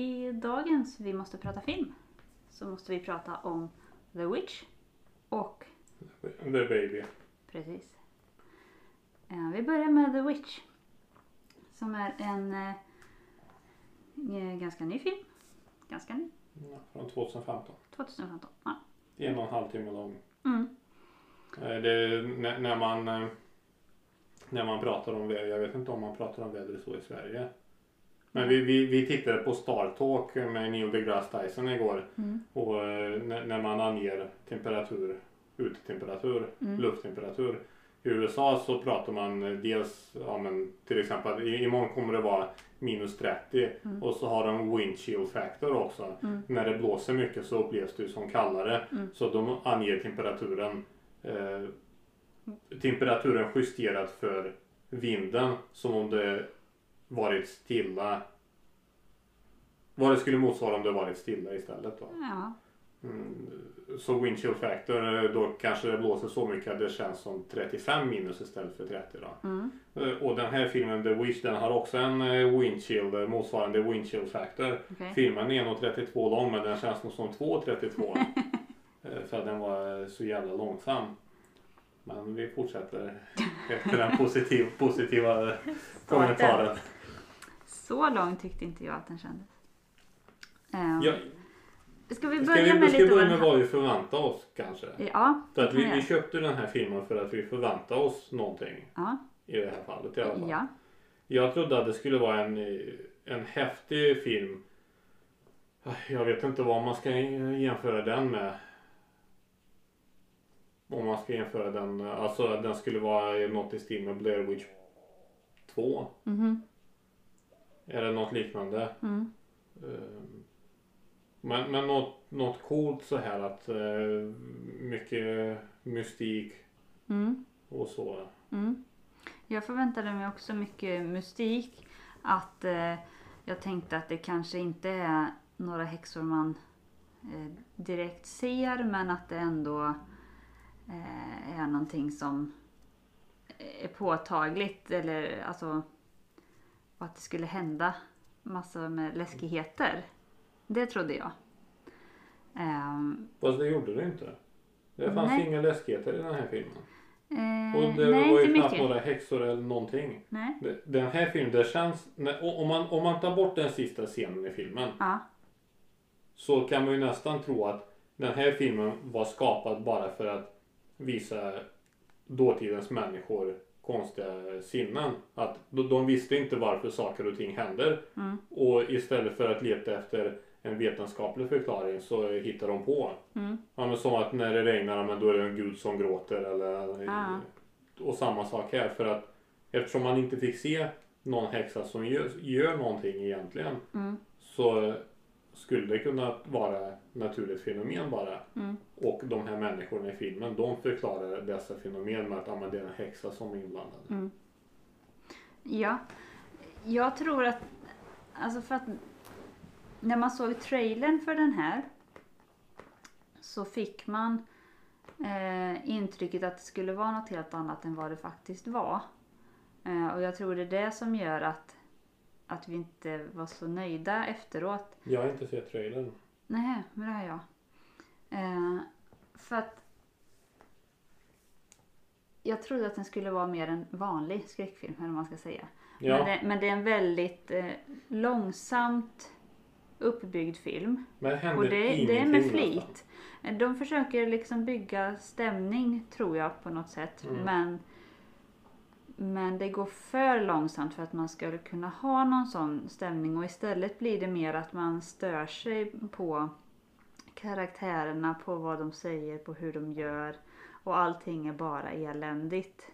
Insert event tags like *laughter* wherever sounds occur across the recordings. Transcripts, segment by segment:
i dagens Vi måste prata film så måste vi prata om The Witch och The Baby. precis. Eh, vi börjar med The Witch. Som är en eh, eh, ganska ny film. Ganska ny. Ja, Från 2015. 2015. Ja. En och en halv timme lång. Mm. Det, när, man när man pratar om väder, jag vet inte om man pratar om väder så i Sverige. Men vi, vi, vi tittade på Star Talk med Neil deGrasse Tyson igår. Mm. Och eh, när, man anger temperatur, utetemperatur, Mm. lufttemperatur. I USA så pratar man eh, dels, ja men till exempel i- imorgon kommer det vara minus 30 Mm. och så har de wind chill factor också. Mm. När det blåser mycket så upplevs det som kallare. Mm. Så de anger temperaturen eh, temperaturen justerad för vinden som om det varit stilla. Vad det skulle motsvara om det varit stilla istället då. Ja. Mm, så wind chill factor eh, då kanske det blåser så mycket att det känns som 35 minus istället för 30 då. Mm. Eh, Och den här filmen The Wish den har också en eh, wind chill, eh, motsvarande wind chill factor. Okej. Filmen är nog 32 lång men den känns nog som 2.32. *laughs* Eh, för att den var så jävla långsam. Men vi fortsätter efter den positiv, positiva kommentaren. Så lång tyckte inte jag att den kändes. Um, Ja, ska vi ska börja vi, med ska lite börja med vad vi förväntar oss kanske? Ja, det att vi, vi köpte den här filmen för att vi förväntar oss någonting. Ja. I det här fallet i alla fall. Ja. Jag trodde att det skulle vara en, eh, en häftig film. Jag vet inte vad man ska jämföra den med. Om man ska jämföra den, alltså att den skulle vara något i stil med Blair Witch 2. Mhm. Är det något liknande? Mm. Ehm, Men, men något, något coolt så här att eh, mycket mystik Mm. och så. Mm. Jag förväntade mig också mycket mystik. Att eh, jag tänkte att det kanske inte är några häxor man eh, direkt ser men att det ändå eh, är någonting som är påtagligt eller alltså och att det skulle hända massor med läskigheter. Det trodde jag. Ehm, Fast det gjorde det inte. Det fanns Nej. inga läskigheter i den här filmen. eh, Och det nej, var ju knappt mycket. några häxor eller någonting. Nej. Den här filmen, det känns... Om man, om man tar bort den sista scenen i filmen Ja. så kan man ju nästan tro att den här filmen var skapad bara för att visa dåtidens människor konstiga sinnen. Att de, visste inte varför saker och ting händer. Mm. Och istället för att leta efter en vetenskaplig förklaring så hittar de på. Mm. Ja, men som att när det regnar, men då är det en gud som gråter. Eller. Och samma sak här. För att eftersom man inte fick se någon häxa som gör, gör någonting egentligen. Mm. Så skulle kunna vara naturligt fenomen bara. Mm. Och de här människorna i filmen de förklarar dessa fenomen med att men det är en häxa som är inblandad. Mm. Ja, jag tror att, alltså för att när man såg trailern för den här så fick man eh, intrycket att det skulle vara något helt annat än vad det faktiskt var. Eh, och jag tror det är det som gör att, att vi inte var så nöjda efteråt. Jag har inte sett trailern. Nej, men det har jag. Eh, för att jag trodde att den skulle vara mer en vanlig skräckfilm, eller vad man ska säga. Ja, Men, det, men det är en väldigt eh, långsamt uppbyggd film. men Och händer det, det är med nästan. flit. Eh, De försöker liksom bygga stämning tror jag på något sätt. Mm. Men, men det går för långsamt för att man ska kunna ha någon sån stämning. Och istället blir det mer att man stör sig på karaktärerna, på vad de säger, på hur de gör. Och allting är bara eländigt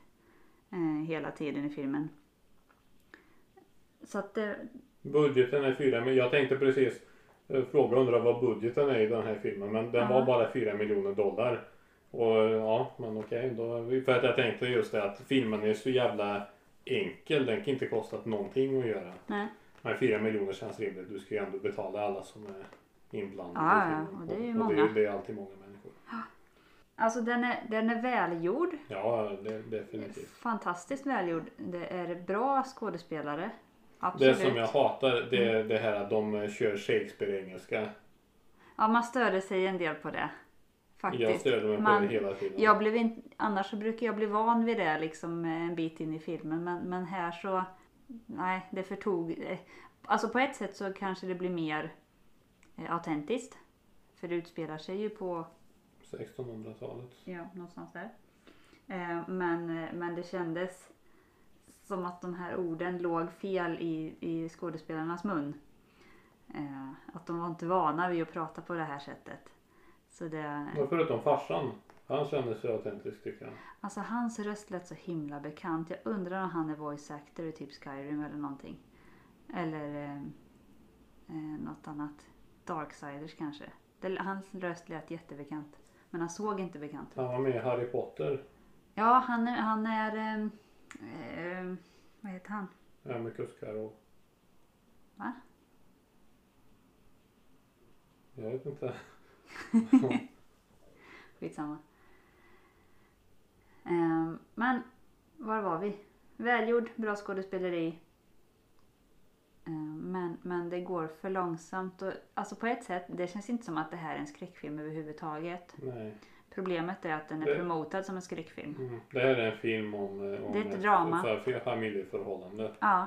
eh, hela tiden i filmen. Så att det, Budgeten är fyra men Jag tänkte precis eh, fråga undra vad budgeten är i den här filmen. Men den Ja. var bara 4 miljoner dollar. Och ja, men okej. då, för att jag tänkte just det att filmen är så jävla enkel. Den kan inte kostat någonting att göra. nej. Men 4 miljoner känns rimligt. Du ska ju ändå betala alla som är inblandade Ja, ja, och det är ju och, många. det, är, det är alltid många människor. *gasps* Alltså den är, den är välgjord. Ja, det, definitivt. Fantastiskt välgjord. Det är bra skådespelare. Det Absolut. som jag hatar det är det här att de kör Shakespeare-engelska. Ja, man störde sig en del på det. Faktiskt. Jag störde mig på Man- det hela tiden. Jag blev inte, annars så brukar jag bli van vid det liksom eh, en bit in i filmen. Men, men här så, nej det förtog. eh, Alltså på ett sätt så kanske det blir mer eh, autentiskt. För det utspelar sig ju på, 1600-talet. ja någonstans där. Eh, men, eh, men det kändes som att de här orden låg fel i, i skådespelarnas mun. Eh, att de var inte vana vid att prata på det här sättet. Så det, Men förutom farsan. Han kände sig autentisk tycker jag. Alltså hans röst lät så himla bekant. Jag undrar om han är voice actor i typ Skyrim eller någonting. Eller eh, eh, något annat. Darksiders kanske. Det, hans röst lät jättebekant. Men han såg inte bekant ut. Han var med i Harry Potter. Ja, han. Han är eh, vad heter han? Amicus Carol. Va? Jag vet inte. *laughs* Skitsamma. Eh, men var var vi? Välgjord, bra skådespeleri. Eh, Men, men det går för långsamt. Och, alltså på ett sätt, det känns inte som att det här är en skräckfilm överhuvudtaget. Nej. Problemet är att den är Det- promotad som en skräckfilm. Mm. Det här är en film om, eh, om Det är ett drama. familjeförhållande. Ja.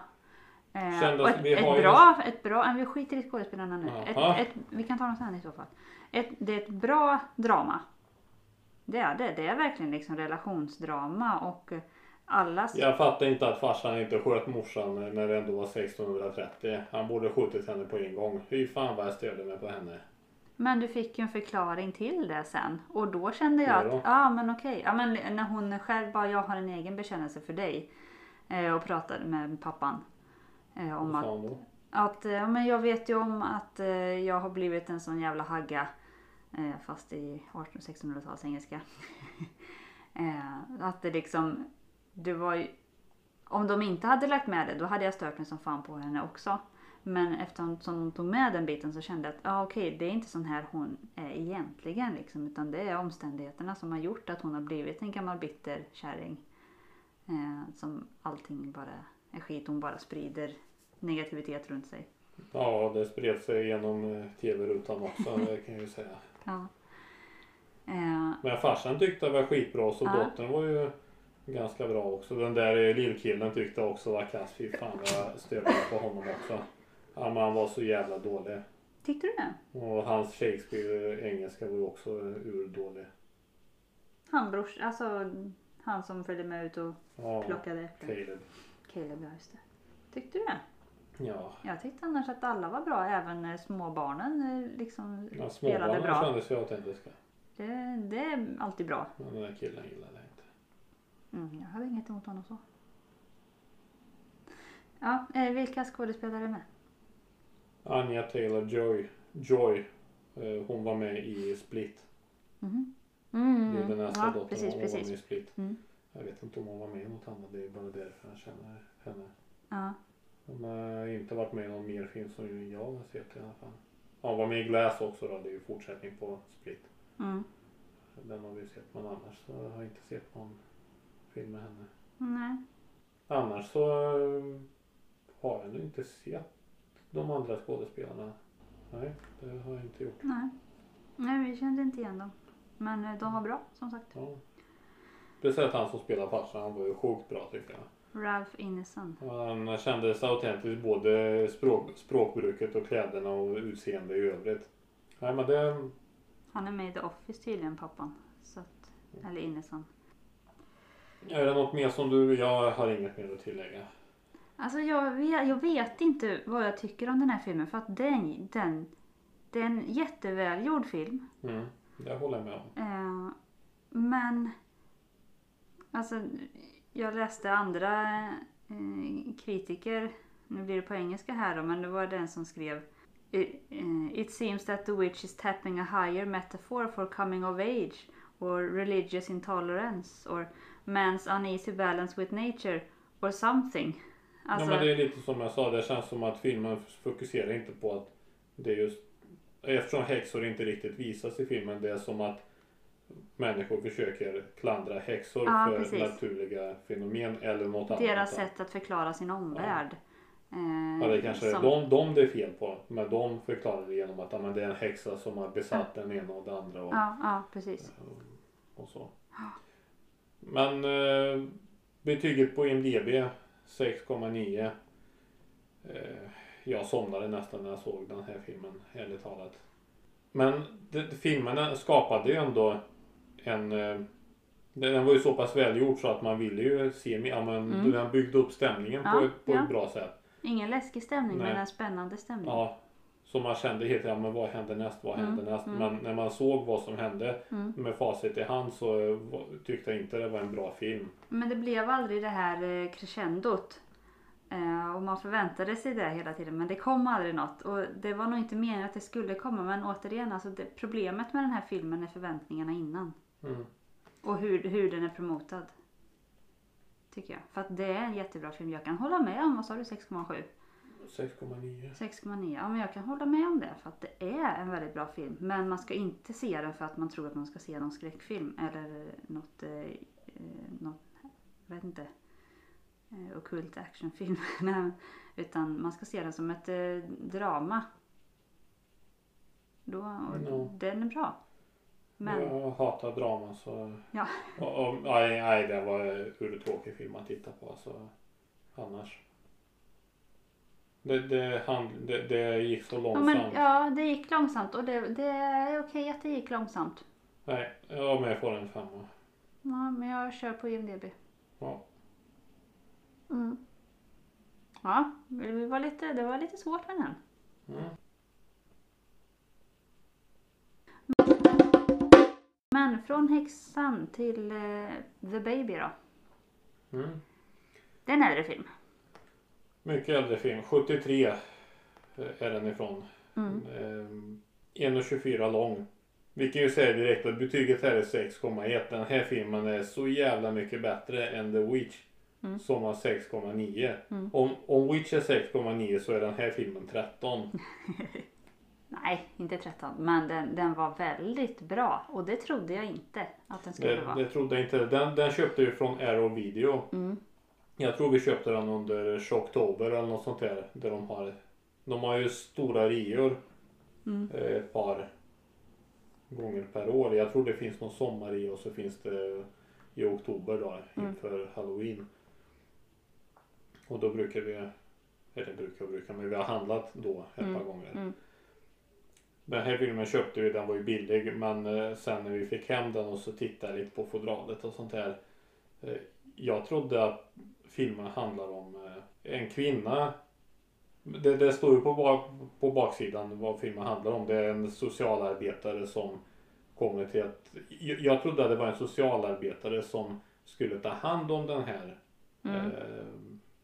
Eh, och ett, vi har ett, bra, ett bra, vi skiter i skådespelarna nu. Ett, ett, vi kan ta dem sen i så fall. Ett, det är ett bra drama. Det är det. Det är verkligen liksom relationsdrama och eh, allas... Jag fattar inte att farsan inte sköt morsan när det ändå var 1630. Han borde skjutit henne på en gång. Fy fan vad jag störde mig på henne. Men du fick ju en förklaring till det sen. Och då kände jag att, ja men okej. Ja, men när hon själv bara, jag har en egen bekännelse för dig. Eh, och pratade med pappan. Eh, om att? Att, eh, ja, men jag vet ju om att eh, jag har blivit en sån jävla hagga. Eh, fast i 1800-1600-tals engelska. *laughs* eh, att det liksom, det var ju, om de inte hade lagt med det då hade jag stört mig som fan på henne också. Men eftersom som de tog med den biten så kände jag att ah, okej, det är inte sån här hon är egentligen. Liksom, utan det är omständigheterna som har gjort att hon har blivit en gammal bitter kärring. Eh, som allting bara är skit. Hon bara sprider negativitet runt sig. Ja, det spred sig genom eh, tv-rutan också, det kan jag ju säga. *laughs* Ja. Eh, Men farsan tyckte det var skitbra så Ja. dottern var ju ganska bra också. Den där lillkillen tyckte också var kass. Fy fan jag störde på honom också. Han var så jävla dålig. tyckte du det? Och hans Shakespeare engelska var ju också urdålig. Han brors, alltså han som följde med ut och Ja, plockade äpplen. Caleb. Ja det. Tyckte du det? Ja, Jag tyckte annars att alla var bra, även när småbarnen eh, liksom ja spelade småbarnen bra. kändes ju autentiska. Det, det är alltid bra. Men den där killen gillade jag inte. Mm, jag hade inget emot honom så. Ja, eh, vilka skådespelare är med? Anja Taylor-Joy. Joy. eh, Hon var med i Split. Mhm. Det Mm, är den nästa ja, dottern. precis, hon var med i precis. Split. Mm. Jag vet inte om hon var med i något annat. Det är bara därför jag känner henne. Ja. Hon har inte varit med i någon mer film som jag har sett i alla fall. Ja, hon var med i Glass också då. Det är ju fortsättning på Split. Mm. Den har vi sett. Men annars så har jag inte sett någon film med henne. Nej. Annars så eh, har jag nog inte sett de andra skådespelarna. Nej, det har jag inte gjort. Nej. Nej, vi kände inte igen dem. Men eh, de var bra, som sagt. Ja. Speciellt han som spelar farsan, han var ju sjukt bra tycker jag. Ralph Ineson. Han kändes autentisk både språk, språkbruket och kläderna och utseende i övrigt. Nej men det, Han är med i The Office tydligen, pappan. Så att, eller Ineson. är det något mer som du, jag har inget mer att tillägga. Alltså jag vet, jag vet inte vad jag tycker om den här filmen. För att den, den, det är en jättevälgjord film. Mm, det håller jag med om. Eh, men alltså jag läste andra eh, kritiker, nu blir det på engelska här då, men det var den som skrev It, eh, it seems that the witch is tapping a higher metaphor for coming of age or religious intolerance or man's uneasy balance with nature or something. Alltså, ja, men det är lite som jag sa, det känns som att filmen fokuserar inte på att det är just Eftersom häxor inte riktigt visas i filmen, det är som att människor försöker klandra häxor Ja, för precis. naturliga fenomen eller något annat. deras sätt att förklara sin omvärld. Eh, Ja, det kanske är som- de, de det är fel på. Men de förklarar det genom att ja, men det är en häxa som har besatt den ena och den andra. Och, Ja, ja precis. och så. Men eh, betyget på IMDB 6,9. Eh, jag somnade nästan när jag såg den här filmen, ärligt talat. Men det, filmen skapade ju ändå en... Eh, den var ju så pass välgjord så att man ville ju se mer. Ja, men Mm. Den byggde upp stämningen på, Ja, ett, på ja. ett bra sätt. Ingen läskig stämning Nej. men en spännande stämning. Ja, så man kände helt ja, men vad händer näst, vad Mm, händer näst? mm. Men när man såg vad som hände Mm. med facit i hand så eh, tyckte jag inte det var en bra film. Men det blev aldrig det här eh, crescendot. Och man förväntade sig det hela tiden men det kom aldrig något. Och det var nog inte meningen att det skulle komma men återigen alltså det, problemet med den här filmen är förväntningarna innan. Mm. Och hur, hur den är promotad. Tycker jag. För att det är en jättebra film. Jag kan hålla med om, vad sa du, 6,7? 6,9. 6,9. Ja men jag kan hålla med om det för att det är en väldigt bra film. Men man ska inte se den för att man tror att man ska se någon skräckfilm eller något, eh, eh, något jag vet inte, eh, ockult actionfilm. *laughs* Utan man ska se den som ett eh, drama. Då, Ja. Den är bra. Men Jag hatar drama så... Ja. Och, och, nej, nej, det var en urtråkig film att titta på alltså. Annars. Det, det, hand, det, det gick så ja, långsamt. men, ja, det gick långsamt och det, det är okej att det gick långsamt. Nej, ja, men jag får en femma. Ja, men jag kör på IMDB. Ja. Mm. Ja, det var, lite, det var lite svårt med den. Mm. Men från häxan till eh, The Baby då. Mm. Det är en äldre film. Mycket äldre film. 73 eh, är den ifrån. Mm. Ehm, 1,24 lång. Vi kan ju säga direkt att betyget här är 6,1. Den här filmen är så jävla mycket bättre än The Witch. Mm. Som har 6,9. Mm. Om, om Witch är 6,9 så är den här filmen 13. *laughs* Nej, inte 13. Men den, den var väldigt bra. Och det trodde jag inte att den skulle Det, vara. det trodde jag inte. Den, den köpte vi från Arrow Video. Mm. Jag tror vi köpte den under Shocktober eller något sånt där. Där de har, de har ju stora reor Mm. eh, ett par gånger per år. Jag tror det finns någon sommar och så finns det i oktober då Mm. inför halloween. Och då brukar vi, eller brukar och brukar, men vi har handlat då ett Mm. par gånger. Den här filmen köpte vi, den var ju billig men eh, sen när vi fick hem den och så tittade lite på fodralet och sånt där. Eh, jag trodde att filmen handlar om eh, en kvinna. Det, det står ju på, bak, på baksidan vad filmen handlar om. Det är en socialarbetare som kommer till att... Jag, trodde att det var en socialarbetare som skulle ta hand om den här Mm. eh,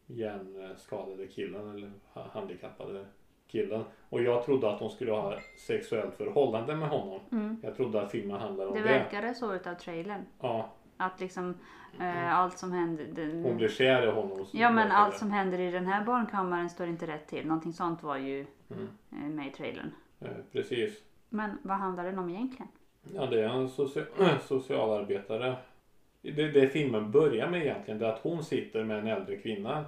hjärnskadade killen eller ha- handikappade killen. Och jag trodde att de skulle ha sexuellt förhållande med honom. Mm. Jag trodde att filmen handlade om Det det. verkade så utav trailern. Ja, Att liksom eh, allt som händer... hon Det, blir kär i honom. ja men allt det. som händer i den här barnkammaren står inte rätt till. Någonting sånt var ju Mm, eh, med i trailern. eh, precis. Men vad handlar den om egentligen? Ja, det är en socia- *clears throat* socialarbetare. Det, det filmen börjar med egentligen det är att hon sitter med en äldre kvinna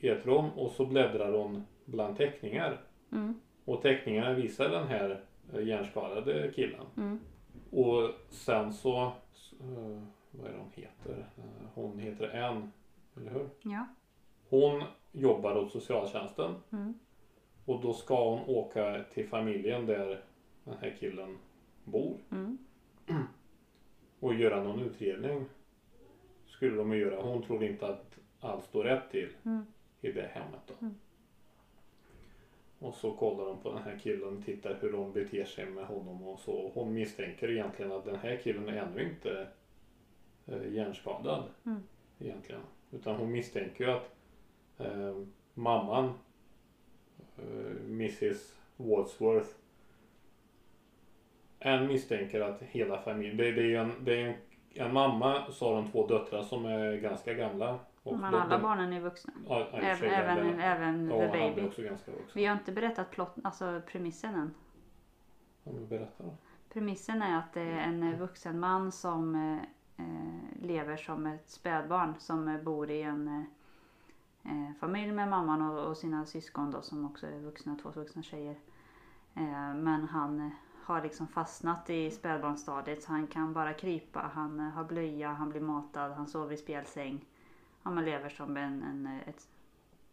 i ett rum och så bläddrar hon bland teckningar. Mm. Och teckningarna visar den här eh, hjärnskadade killen. Mm. Och sen så, eh, vad är det hon heter? Eh, Hon heter Ann, eller hur? Ja. Hon jobbar åt socialtjänsten Mm. och då ska hon åka till familjen där den här killen bor Mm. *clears throat* och göra någon utredning. Skulle de göra. Hon tror inte att allt står rätt till Mm. i det hemmet då. Och så kollar de på den här killen, tittar hur de beter sig med honom och så. Hon misstänker egentligen att den här killen är ännu inte eh, hjärnskadad. Mm. Egentligen. Utan hon misstänker ju att eh, mamman, eh, Mrs Wadsworth, en misstänker att hela familjen, det, det är ju en, det är en, en mamma så har de två döttrar som är ganska gamla. Och Men alla barnen är vuxna. Ja, Även, även, även Ja, The Baby. också ganska vuxen. Vi har inte berättat plott, alltså premissen än. Ja, men berätta då. Premissen är att det är en vuxen man som eh, eh, lever som ett spädbarn som eh, bor i en, eh, familj med mamman och, och sina syskon då som också är vuxna, två vuxna tjejer. Eh, men han eh, har liksom fastnat i spädbarnsstadiet så han kan bara krypa, han eh, har blöja, han blir matad, han sover i spjälsäng. Ja, man lever som en, en, ett,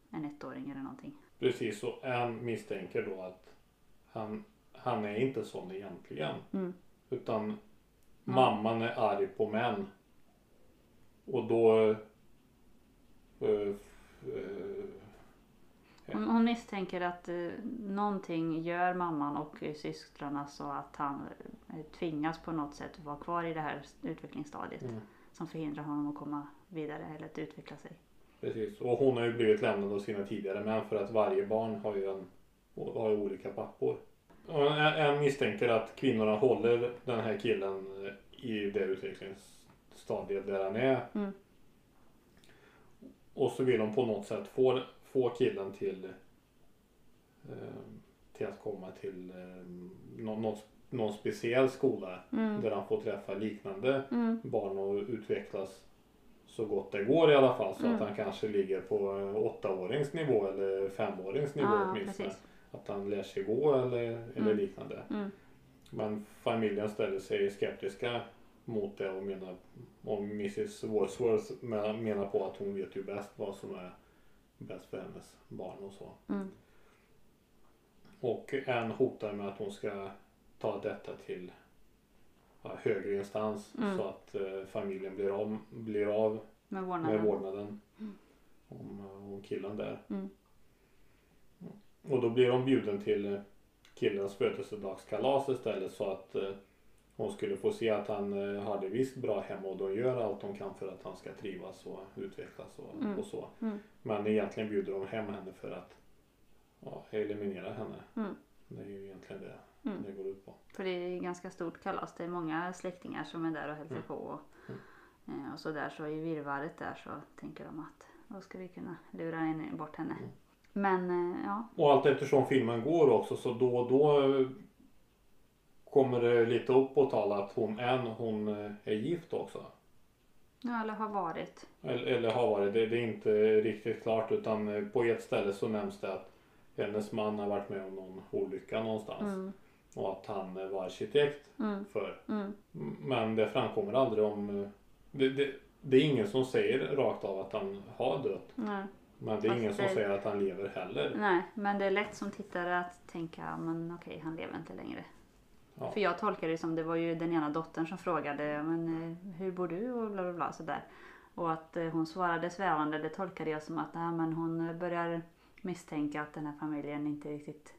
en ettåring eller någonting. Precis, och en misstänker då att han, han är inte sån egentligen. Mm. Utan mamman är arg på män. Och då... eh, eh, Hon, hon misstänker att eh, någonting gör mamman och systrarna så att han eh, tvingas på något sätt vara kvar i det här utvecklingsstadiet. Mm. Som förhindrar honom att komma vidare eller att utveckla sig. Precis, och hon har ju blivit lämnad av sina tidigare män för att varje barn har ju, en, har ju olika pappor. En, misstänker att kvinnorna håller den här killen eh, i det utvecklingsstadiet där han är. Mm. Och så vill de på något sätt få, få killen till, eh, till att komma till eh, någon, någon, någon speciell skola Mm. där han får träffa liknande Mm. barn och utvecklas så gott det går i alla fall så Mm. att han kanske ligger på eh, åttaårings nivå eller femårings nivå Ja, åtminstone. precis. Att han lär sig gå eller, eller Mm. liknande. Mm. Men familjen ställer sig skeptiska mot det och menar och Mrs Wordsworth men- menar på att hon vet ju bäst vad som är bäst för hennes barn och så. Mm. Och en hotar med att hon ska ta detta till högre instans Mm. så att eh, familjen blir av, blir av Med vårdnaden. med vårdnaden om, eh, om killen där. Mm. Och då blir de bjuden till eh, killens födelsedagskalas istället så att eh, hon skulle få se att han eh, hade visst bra hemma och de gör allt de kan för att han ska trivas och utvecklas och, Mm. och så. Mm. Men egentligen bjuder de hem henne för att ja, eliminera henne. Mm. Det är ju egentligen det Mm. det går ut på. För det är ganska stort kalas. Det är många släktingar som är där och hälsar Mm. på. Och, Mm. eh, och så där så i virrvarret där så tänker de att då ska vi kunna lura in, bort henne. Mm. Men eh, ja. Och allt eftersom filmen går också så då och då eh, kommer det lite upp på tal att hon än hon är gift också. ja, eller har varit. Eller, eller har varit. Det, det är inte riktigt klart utan på ett ställe så nämns det att hennes man har varit med om någon olycka någonstans. Mm. Och att han var arkitekt Mm. för. Mm. Men det framkommer aldrig om... eh, Det, det, det är ingen som säger rakt av att han har dött. Nej. Men det är Fast ingen som det- säger att han lever heller. Nej, men det är lätt som tittare att tänka men okej, han lever inte längre. Ja. För jag tolkar det som det var ju den ena dottern som frågade men eh, hur bor du och bla bla bla sådär. Och att eh, hon svarade svävande det tolkade jag som att nej, men hon börjar misstänka att den här familjen inte riktigt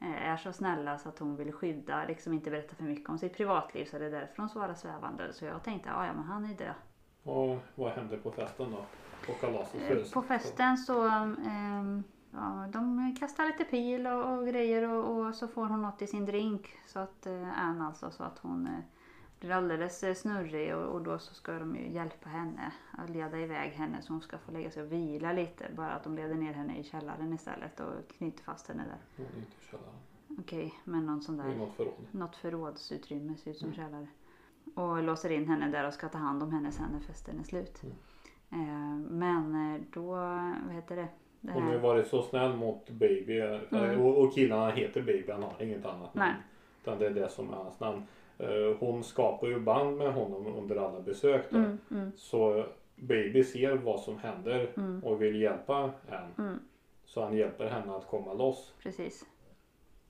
är så snälla så att hon vill skydda, liksom inte berätta för mycket om sitt privatliv så det är därför hon svarar svävande. Så jag tänkte "Ah, ja men han är död. Och vad hände på festen då? På kalaset? Eh? På festen så ehm, ja, de kastar lite pil och, och grejer och, och så får hon något i sin drink. Så att eh, Ann alltså så att hon eh, blir alldeles eh, snurrig och, och då så ska de ju hjälpa henne att leda iväg henne så hon ska få lägga sig och vila lite. Bara att de leder ner henne i källaren istället och knyter fast henne där. Hon är inte i källaren. Okej, men någon sån där något förråd. något förrådsutrymme ser ut som Mm. källare. Och låser in henne där och ska ta hand om henne sen när festen är slut. Mm. Eh, men eh, då, vad heter det? det Hon har ju varit så snäll mot Baby. Mm. Och, och killarna heter Baby, han har inget annat Nej. namn. Utan det är det som är hans namn. Eh, Hon skapar ju band med honom under alla besök då. mm, mm, Så Baby ser vad som händer mm, och vill hjälpa henne. mm, Så han hjälper henne att komma loss. precis.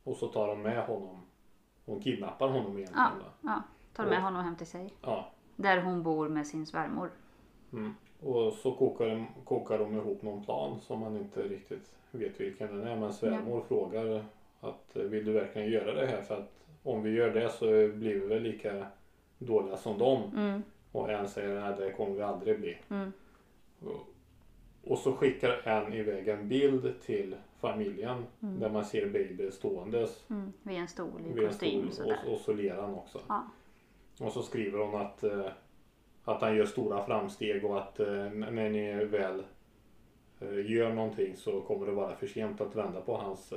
Och så tar de med honom. Hon kidnappar honom egentligen. då. Ja, tar med Och- honom hem till sig. Ja. Där hon bor med sin svärmor. Mm. Och så kokar de, kokar de ihop någon plan som man inte riktigt vet vilken den är. Men svärmor frågar att vill du verkligen göra det här? För att om vi gör det så blir vi väl lika dåliga som dem. Mm, Och en säger nej det kommer vi aldrig bli. mm, Och- så skickar en iväg en bild till familjen Mm. där man ser baby ståendes mm, vid en stol i kostym. stol och, och så ler han också. Ja. Och så skriver hon att, eh, att han gör stora framsteg och att eh, när ni väl eh, gör någonting så kommer det vara för sent att vända på hans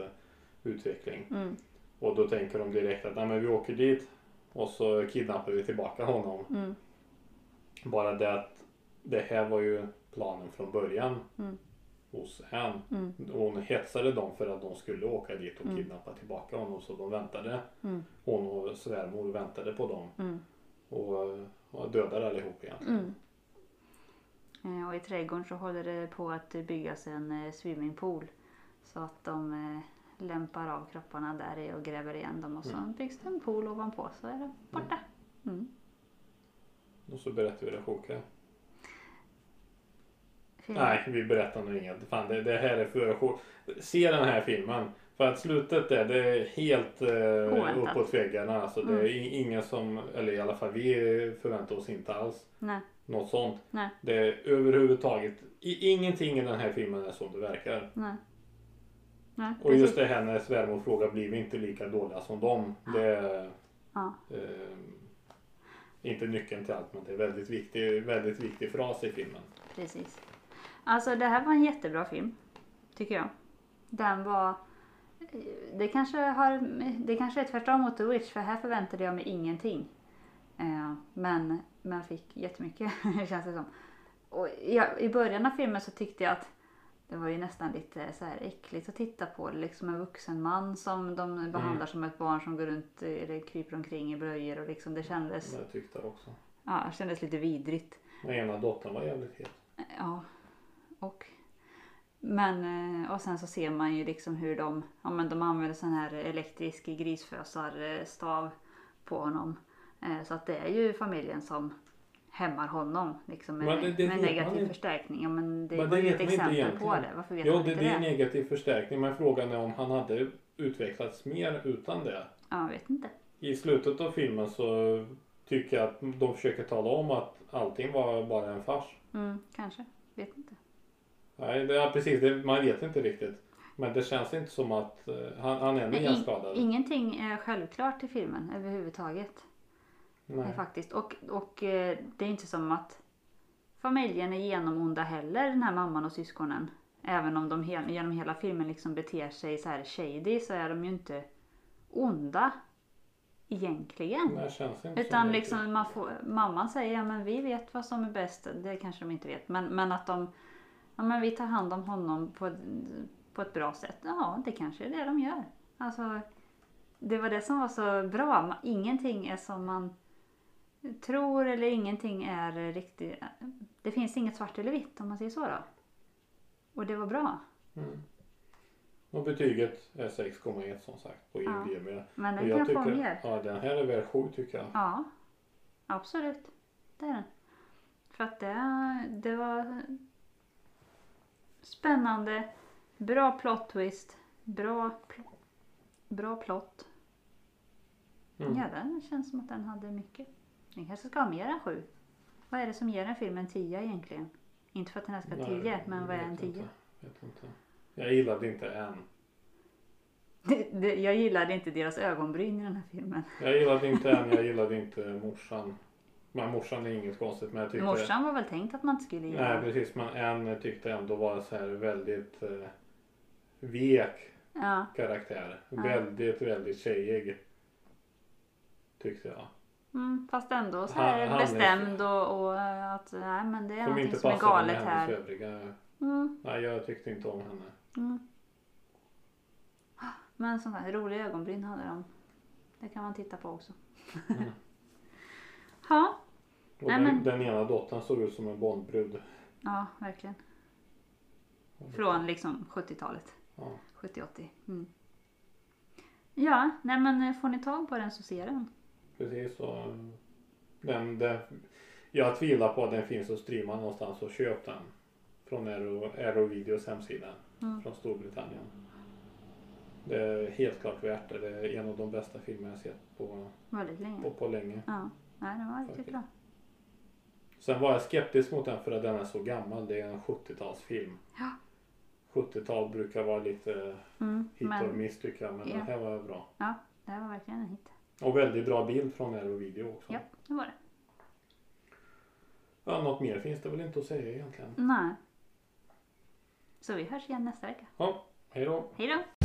utveckling. Mm, Och då tänker de direkt att Nej, men vi åker dit och så kidnappar vi tillbaka honom. mm, Bara det att det här var ju planen från början. Mm. hos Anne. Mm. Hon hetsade dem för att de skulle åka dit och Mm. kidnappa tillbaka honom så de väntade. Mm. Hon och svärmor väntade på dem Mm. och, och dödade allihop igen. Mm. Eh, Och i trädgården så håller det på att byggas en eh, swimmingpool. Så att de eh, lämpar av kropparna där i och gräver igen dem och så Mm. byggs det en pool ovanpå så är det borta. Mm. Och så berättar vi det sjuka. Nej, vi berättar nog inget. Fan, det, det här är för sjukt. Se den här filmen. För att slutet där, det är helt eh, uppåt väggarna. Alltså, det är i- ingen som, eller i alla fall vi förväntar oss inte alls Nej, något sånt. nej, Det är överhuvudtaget, i, ingenting i den här filmen är som det verkar. nej. Nej, Och just det här när svärmor frågar, blir vi inte lika dåliga som dem? Det är Ja, eh, inte nyckeln till allt, men det är väldigt viktig, väldigt viktig fras i filmen. precis. Alltså det här var en jättebra film. Tycker jag. Den var... Det kanske, har, det kanske är tvärtom mot The Witch för här förväntade jag mig ingenting. Eh, men, men fick jättemycket *laughs* känns det som. Och jag, I början av filmen så tyckte jag att det var ju nästan lite så här äckligt att titta på. Liksom en vuxen man som de behandlar som ett barn som går runt eller kryper omkring i blöjor och liksom det kändes, Jag tyckte också. ja, det kändes lite vidrigt. Men ena dottern var jävligt het. Ja, och men eh, och sen så ser man ju liksom hur de, ja men de använder sån här elektrisk grisfösarstav på honom. Eh, Så att det är ju familjen som hämmar honom liksom med, Men det- det med negativ inte. förstärkning. Ja men det Men var det ju ett exempel på det. Varför vet Jo, man det, inte det det? är negativ förstärkning men frågan är om han hade utvecklats mer utan det. Ja, jag vet inte. I slutet av filmen så tycker jag att de försöker tala om att allting var bara en fars. Mm, kanske. Vet inte. Nej, det är precis. Det, man vet inte riktigt. Men det känns inte som att eh, han, han är mer skadad. Ingenting är självklart i filmen överhuvudtaget. Nej. Nej. Faktiskt. Och, och eh, det är inte som att familjen är genomonda heller, den här mamman och syskonen. Även om de he- genom hela filmen liksom beter sig så här shady så är de ju inte onda egentligen. Det känns inte Utan liksom man får, mamman säger ja men vi vet vad som är bäst. Det kanske de inte vet. Men, men att de, ja men vi tar hand om honom på, på ett bra sätt. Ja det kanske är det de gör. Alltså det var det som var så bra. Ingenting är som man tror eller ingenting är riktigt. Det finns inget svart eller vitt om man säger så då. Och det var bra. Mm. Och betyget är 6,1 som sagt på Ja. IMDB. Men den jag kan få mer. ja den här är värd 7 tycker jag. Ja, absolut. Det är den. För att det, det var spännande, bra plot twist, bra, pl- bra plott. Mm. Ja, den känns som att den hade mycket. Den kanske ska ha mer än sju. Vad är det som ger en film en tia egentligen? Inte för att den här ska ha Nej, tio, men vad är en tia? inte. Vet inte. Jag gillade inte *laughs* det- Jag gillade inte deras ögonbryn i den här filmen. Jag gillade inte en, jag *laughs* gillade inte morsan. Men morsan är inget konstigt men jag tyckte... Morsan var väl tänkt att man inte skulle Nej gilla. precis men en tyckte ändå var så här väldigt eh, vek Ja, karaktär. Ja. Väldigt väldigt tjejig. Tyckte jag. Mm, fast ändå så här är- bestämd och, och eh, att nej men det är Som någonting som är med galet hennes här. övriga. Mm, Nej jag tyckte inte om henne. mm. Men sånt här roliga ögonbryn hade de. Det kan man titta på också. Mm. *laughs* Ja, Och Nej, den, men- den ena dottern såg ut som en Bondbrud. ja verkligen. Från liksom 70-talet. Ja. 70-80. Mm. Ja, nej men får ni tag på den så ser den. Precis så. Den, den, jag tvivlar på att den finns att streama någonstans så köp den. Från Aero, Aero Videos hemsida. Mm. Från Storbritannien. Det är helt klart värt det. Det är en av de bästa filmer jag sett på, länge. på, på länge. Ja, nej den var riktigt Faktiskt. bra. Sen var jag skeptisk mot den för att den är så gammal. Det är en 70-talsfilm. Ja. 70-tal brukar vara lite Mm, hit och men miss tycker jag. Men Ja. den här var bra. ja, det här var verkligen en hit. Och väldigt bra bild från Aero Video också. Ja, det var det. Ja, något mer finns det väl inte att säga egentligen. Nej. Så vi hörs igen nästa vecka. Ja, hej då. Hej då!